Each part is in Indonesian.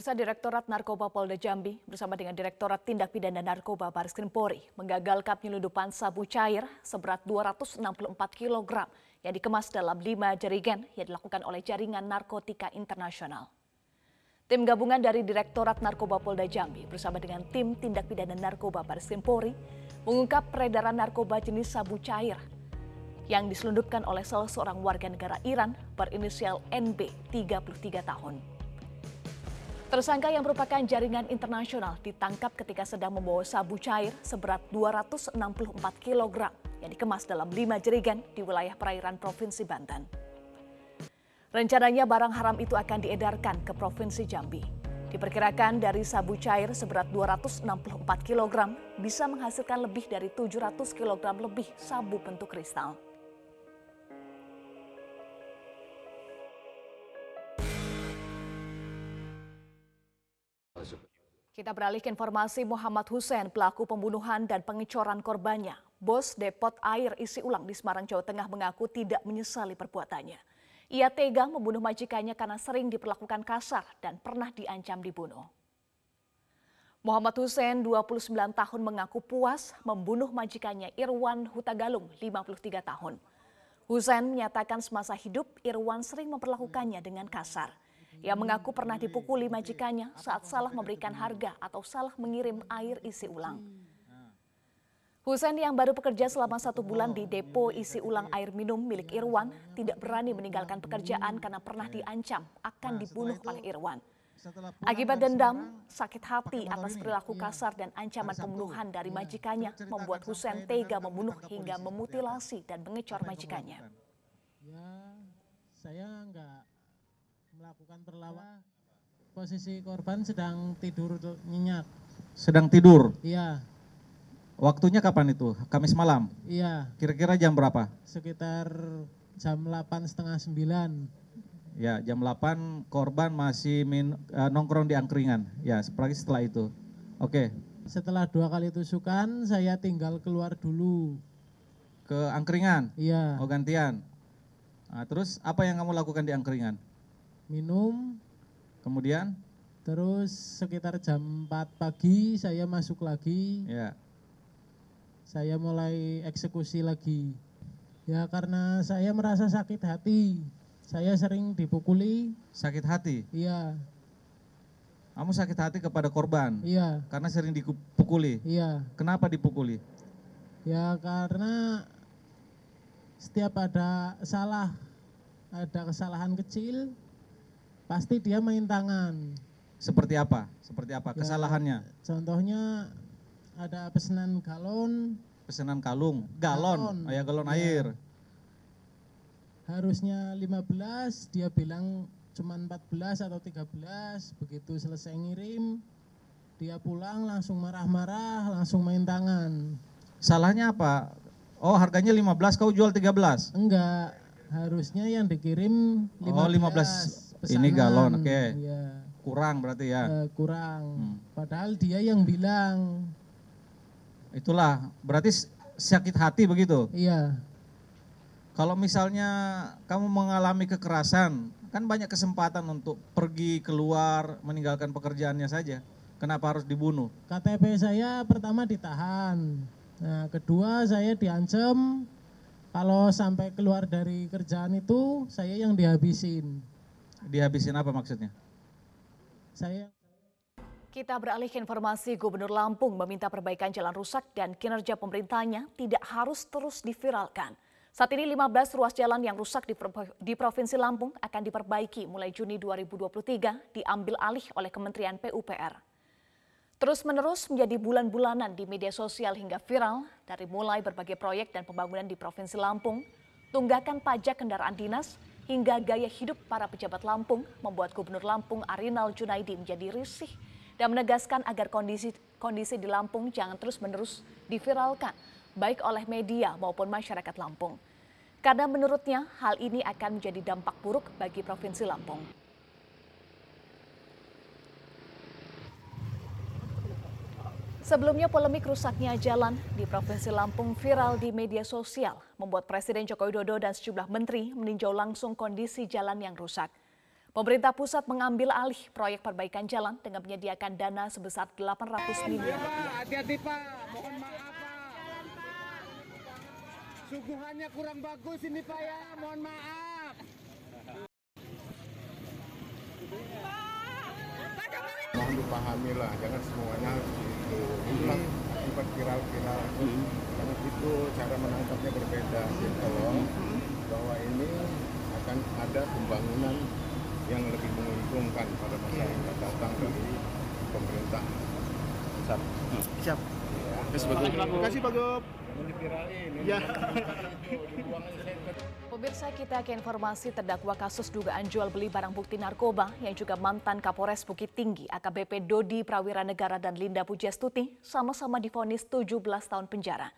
Pemirsa Direktorat Narkoba Polda Jambi bersama dengan Direktorat Tindak Pidana Narkoba Baris Krim Polri menggagalkan penyelundupan sabu cair seberat 264 kg yang dikemas dalam lima jerigen yang dilakukan oleh jaringan narkotika internasional. Tim gabungan dari Direktorat Narkoba Polda Jambi bersama dengan tim tindak pidana narkoba Baris Krim Polri mengungkap peredaran narkoba jenis sabu cair yang diselundupkan oleh salah seorang warga negara Iran berinisial NB 33 tahun. Tersangka yang merupakan jaringan internasional ditangkap ketika sedang membawa sabu cair seberat 264 kg yang dikemas dalam lima jerigen di wilayah perairan Provinsi Banten. Rencananya barang haram itu akan diedarkan ke Provinsi Jambi. Diperkirakan dari sabu cair seberat 264 kg bisa menghasilkan lebih dari 700 kg lebih sabu bentuk kristal. Kita beralih ke informasi Muhammad Hussein, pelaku pembunuhan dan pengecoran korbannya. Bos depot air isi ulang di Semarang, Jawa Tengah mengaku tidak menyesali perbuatannya. Ia tega membunuh majikannya karena sering diperlakukan kasar dan pernah diancam dibunuh. Muhammad Hussein, 29 tahun mengaku puas membunuh majikannya Irwan Hutagalung, 53 tahun. Hussein menyatakan semasa hidup Irwan sering memperlakukannya dengan kasar. Ia mengaku pernah dipukuli majikannya saat salah memberikan harga atau salah mengirim air isi ulang. Husain yang baru bekerja selama satu bulan di depo isi ulang air minum milik Irwan tidak berani meninggalkan pekerjaan karena pernah diancam akan dibunuh oleh Irwan. Akibat dendam, sakit hati atas perilaku kasar dan ancaman pembunuhan dari majikannya membuat Husain tega membunuh hingga memutilasi dan mengecor majikannya. Ya, saya enggak melakukan perlawanan. Posisi korban sedang tidur nyenyak. Sedang tidur. Iya. Waktunya kapan itu? Kamis malam. Iya. Kira-kira jam berapa? Sekitar jam 8 setengah 9. Ya, jam 8 korban masih min, uh, nongkrong di angkringan. Ya, apalagi setelah itu. Oke. Setelah dua kali tusukan, saya tinggal keluar dulu. Ke angkringan? Iya. Oh gantian. Nah, terus apa yang kamu lakukan di angkringan? Minum. Kemudian? Terus sekitar jam 4 pagi saya masuk lagi. Ya. Saya mulai eksekusi lagi. Ya karena saya merasa sakit hati. Saya sering dipukuli. Sakit hati? Iya. Kamu sakit hati kepada korban? Iya. Karena sering dipukuli? Iya. Kenapa dipukuli? Ya karena setiap ada salah, ada kesalahan kecil, pasti dia main tangan. Seperti apa? Seperti apa ya, kesalahannya? Contohnya ada pesanan galon. Pesanan kalung, galon, galon. Oh ya galon ya. air. Harusnya 15, dia bilang cuma 14 atau 13, begitu selesai ngirim, dia pulang langsung marah-marah, langsung main tangan. Salahnya apa? Oh harganya 15, kau jual 13? Enggak, harusnya yang dikirim 15. Oh 15 pesanan. Ini galon, oke. Okay. Ya. Kurang berarti ya? Uh, kurang. Hmm. Padahal dia yang bilang. Itulah, berarti sakit hati begitu? Iya. Kalau misalnya kamu mengalami kekerasan, kan banyak kesempatan untuk pergi keluar meninggalkan pekerjaannya saja. Kenapa harus dibunuh? KTP saya pertama ditahan. Nah, kedua saya diancam kalau sampai keluar dari kerjaan itu saya yang dihabisin. Dihabisin apa maksudnya? Saya kita beralih ke informasi Gubernur Lampung meminta perbaikan jalan rusak dan kinerja pemerintahnya tidak harus terus diviralkan. Saat ini 15 ruas jalan yang rusak di, di Provinsi Lampung akan diperbaiki mulai Juni 2023 diambil alih oleh Kementerian PUPR. Terus-menerus menjadi bulan-bulanan di media sosial hingga viral dari mulai berbagai proyek dan pembangunan di Provinsi Lampung, tunggakan pajak kendaraan dinas, hingga gaya hidup para pejabat Lampung membuat Gubernur Lampung Arinal Junaidi menjadi risih dan menegaskan agar kondisi kondisi di Lampung jangan terus-menerus diviralkan baik oleh media maupun masyarakat Lampung. Karena menurutnya hal ini akan menjadi dampak buruk bagi Provinsi Lampung. Sebelumnya polemik rusaknya jalan di Provinsi Lampung viral di media sosial, membuat Presiden Joko Widodo dan sejumlah menteri meninjau langsung kondisi jalan yang rusak. Pemerintah pusat mengambil alih proyek perbaikan jalan dengan menyediakan dana sebesar 800 miliar. Hati-hati Pak, mohon maaf Pak. Suguhannya kurang bagus ini Pak ya, mohon maaf. Mohon dipahami lah jangan semuanya harus gitu. Itulah akibat viral-viral. Karena itu cara menangkapnya berbeda gitu loh. Bahwa ini akan ada pembangunan yang lebih menguntungkan pada masa yang akan datang dari pemerintah. Pusat Siap. ya. Terima kasih Pak Gop. Ya. saya Pemirsa kita ke informasi terdakwa kasus dugaan jual beli barang bukti narkoba yang juga mantan Kapolres Bukit Tinggi AKBP Dodi Prawira Negara dan Linda Pujastuti sama-sama divonis 17 tahun penjara.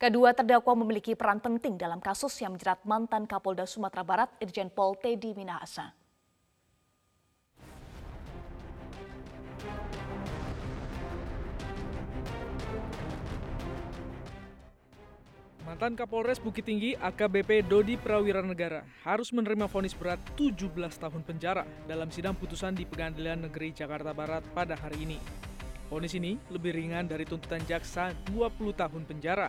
Kedua terdakwa memiliki peran penting dalam kasus yang menjerat mantan Kapolda Sumatera Barat Irjen Pol Teddy Minahasa. Mantan Kapolres Bukit Tinggi AKBP Dodi Prawira Negara harus menerima vonis berat 17 tahun penjara dalam sidang putusan di Pengadilan Negeri Jakarta Barat pada hari ini. Vonis ini lebih ringan dari tuntutan jaksa 20 tahun penjara.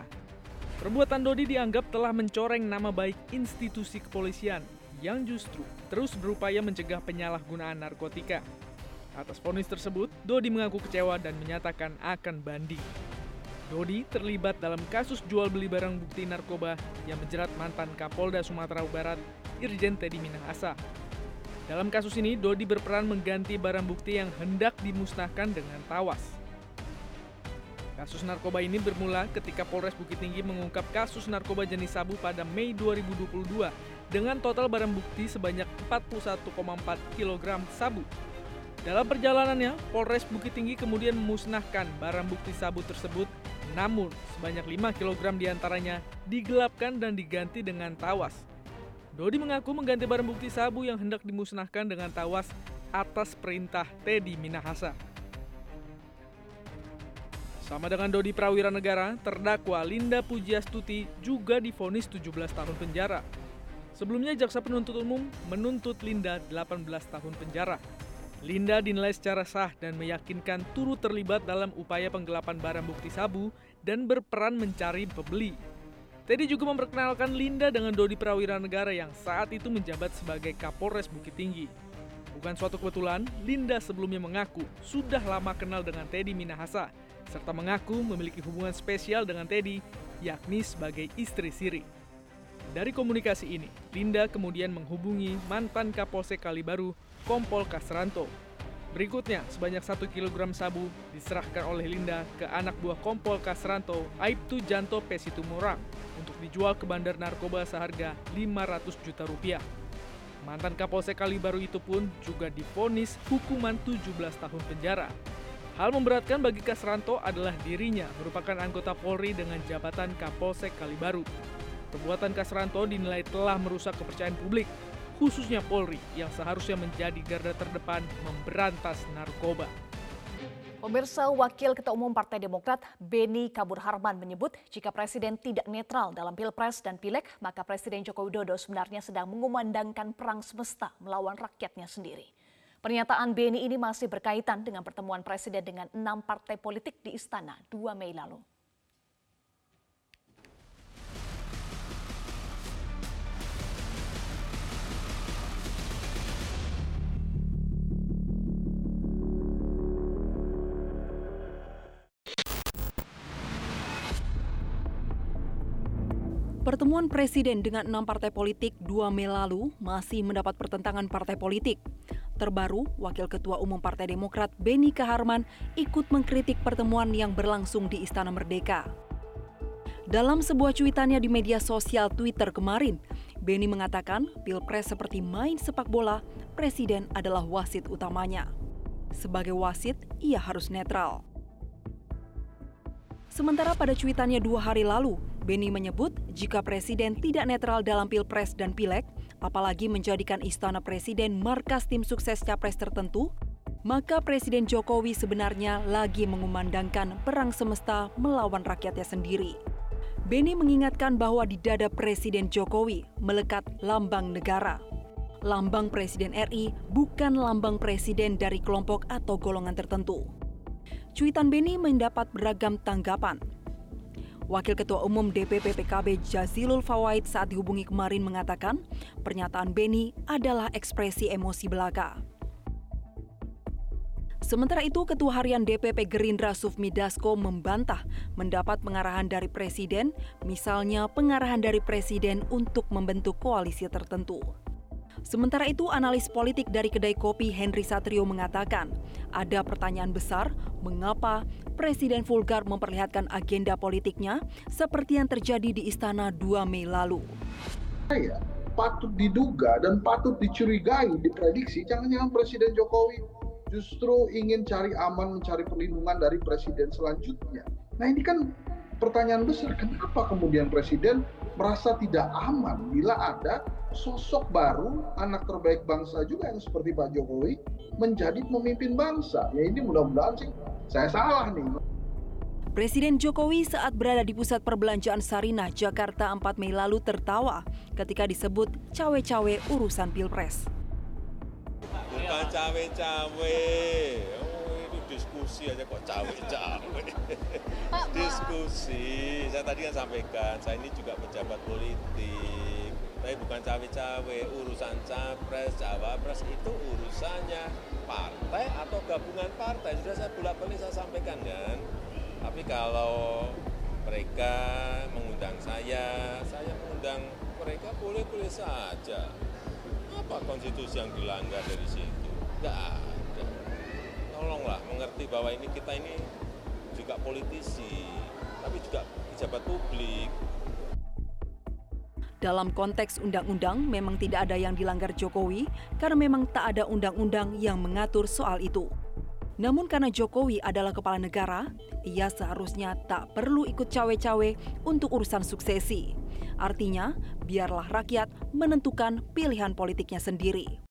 Perbuatan Dodi dianggap telah mencoreng nama baik institusi kepolisian yang justru terus berupaya mencegah penyalahgunaan narkotika. Atas vonis tersebut, Dodi mengaku kecewa dan menyatakan akan banding. Dodi terlibat dalam kasus jual beli barang bukti narkoba yang menjerat mantan Kapolda Sumatera Barat Irjen Teddy Minahasa. Dalam kasus ini, Dodi berperan mengganti barang bukti yang hendak dimusnahkan dengan tawas. Kasus narkoba ini bermula ketika Polres Bukit Tinggi mengungkap kasus narkoba jenis sabu pada Mei 2022 dengan total barang bukti sebanyak 41,4 kg sabu. Dalam perjalanannya, Polres Bukit Tinggi kemudian memusnahkan barang bukti sabu tersebut, namun sebanyak 5 kg di antaranya digelapkan dan diganti dengan tawas. Dodi mengaku mengganti barang bukti sabu yang hendak dimusnahkan dengan tawas atas perintah Teddy Minahasa. Sama dengan Dodi Prawira Negara, terdakwa Linda Pujiastuti juga divonis 17 tahun penjara. Sebelumnya jaksa penuntut umum menuntut Linda 18 tahun penjara. Linda dinilai secara sah dan meyakinkan turut terlibat dalam upaya penggelapan barang bukti sabu dan berperan mencari pembeli. Teddy juga memperkenalkan Linda dengan Dodi Prawira Negara yang saat itu menjabat sebagai Kapolres Bukit Tinggi. Bukan suatu kebetulan, Linda sebelumnya mengaku sudah lama kenal dengan Teddy Minahasa, serta mengaku memiliki hubungan spesial dengan Teddy, yakni sebagai istri siri. Dari komunikasi ini, Linda kemudian menghubungi mantan Kapolsek Kalibaru, Kompol Kasranto. Berikutnya, sebanyak 1 kg sabu diserahkan oleh Linda ke anak buah Kompol Kasranto, Aibtu Janto Pesitumorang, untuk dijual ke bandar narkoba seharga 500 juta rupiah. Mantan Kapolsek Kalibaru itu pun juga difonis hukuman 17 tahun penjara. Hal memberatkan bagi Kasranto adalah dirinya merupakan anggota Polri dengan jabatan Kapolsek Kalibaru. Perbuatan Kasranto dinilai telah merusak kepercayaan publik, khususnya Polri yang seharusnya menjadi garda terdepan memberantas narkoba. Pemirsa Wakil Ketua Umum Partai Demokrat Beni Kabur Harman menyebut jika Presiden tidak netral dalam Pilpres dan Pileg, maka Presiden Joko Widodo sebenarnya sedang mengumandangkan perang semesta melawan rakyatnya sendiri. Pernyataan Beni ini masih berkaitan dengan pertemuan Presiden dengan enam partai politik di Istana 2 Mei lalu. Pertemuan Presiden dengan enam partai politik 2 Mei lalu masih mendapat pertentangan partai politik. Terbaru, Wakil Ketua Umum Partai Demokrat Beni Kaharman ikut mengkritik pertemuan yang berlangsung di Istana Merdeka. Dalam sebuah cuitannya di media sosial Twitter kemarin, Beni mengatakan Pilpres seperti main sepak bola, Presiden adalah wasit utamanya. Sebagai wasit, ia harus netral. Sementara pada cuitannya dua hari lalu, Beni menyebut jika Presiden tidak netral dalam Pilpres dan Pileg, apalagi menjadikan Istana Presiden markas tim sukses capres tertentu, maka Presiden Jokowi sebenarnya lagi mengumandangkan perang semesta melawan rakyatnya sendiri. Beni mengingatkan bahwa di dada Presiden Jokowi melekat lambang negara. lambang Presiden RI bukan lambang presiden dari kelompok atau golongan tertentu. Cuitan Beni mendapat beragam tanggapan. Wakil Ketua Umum DPP PKB Jazilul Fawaid saat dihubungi kemarin mengatakan pernyataan Beni adalah ekspresi emosi belaka. Sementara itu, Ketua Harian DPP Gerindra Sufmi Dasko membantah mendapat pengarahan dari Presiden, misalnya pengarahan dari Presiden untuk membentuk koalisi tertentu. Sementara itu, analis politik dari kedai kopi Henry Satrio mengatakan, ada pertanyaan besar mengapa Presiden Vulgar memperlihatkan agenda politiknya seperti yang terjadi di Istana 2 Mei lalu. Saya patut diduga dan patut dicurigai, diprediksi, jangan-jangan Presiden Jokowi justru ingin cari aman, mencari perlindungan dari Presiden selanjutnya. Nah ini kan pertanyaan besar, kenapa kemudian Presiden merasa tidak aman bila ada sosok baru anak terbaik bangsa juga yang seperti Pak Jokowi menjadi pemimpin bangsa. Ya ini mudah-mudahan sih saya salah nih. Presiden Jokowi saat berada di pusat perbelanjaan Sarinah, Jakarta 4 Mei lalu tertawa ketika disebut cawe-cawe urusan Pilpres. Bukan cawe-cawe, oh, itu diskusi aja kok cawe-cawe. diskusi, saya tadi kan sampaikan, saya ini juga pejabat politik tapi bukan cawe-cawe urusan capres cawapres itu urusannya partai atau gabungan partai. Sudah saya bolak balik saya sampaikan kan tapi kalau mereka mengundang saya saya mengundang mereka boleh boleh saja. Apa konstitusi yang dilanggar dari situ? Nggak ada. Tolonglah mengerti bahwa ini kita ini juga politisi tapi juga pejabat publik dalam konteks undang-undang, memang tidak ada yang dilanggar Jokowi karena memang tak ada undang-undang yang mengatur soal itu. Namun karena Jokowi adalah kepala negara, ia seharusnya tak perlu ikut cawe-cawe untuk urusan suksesi. Artinya, biarlah rakyat menentukan pilihan politiknya sendiri.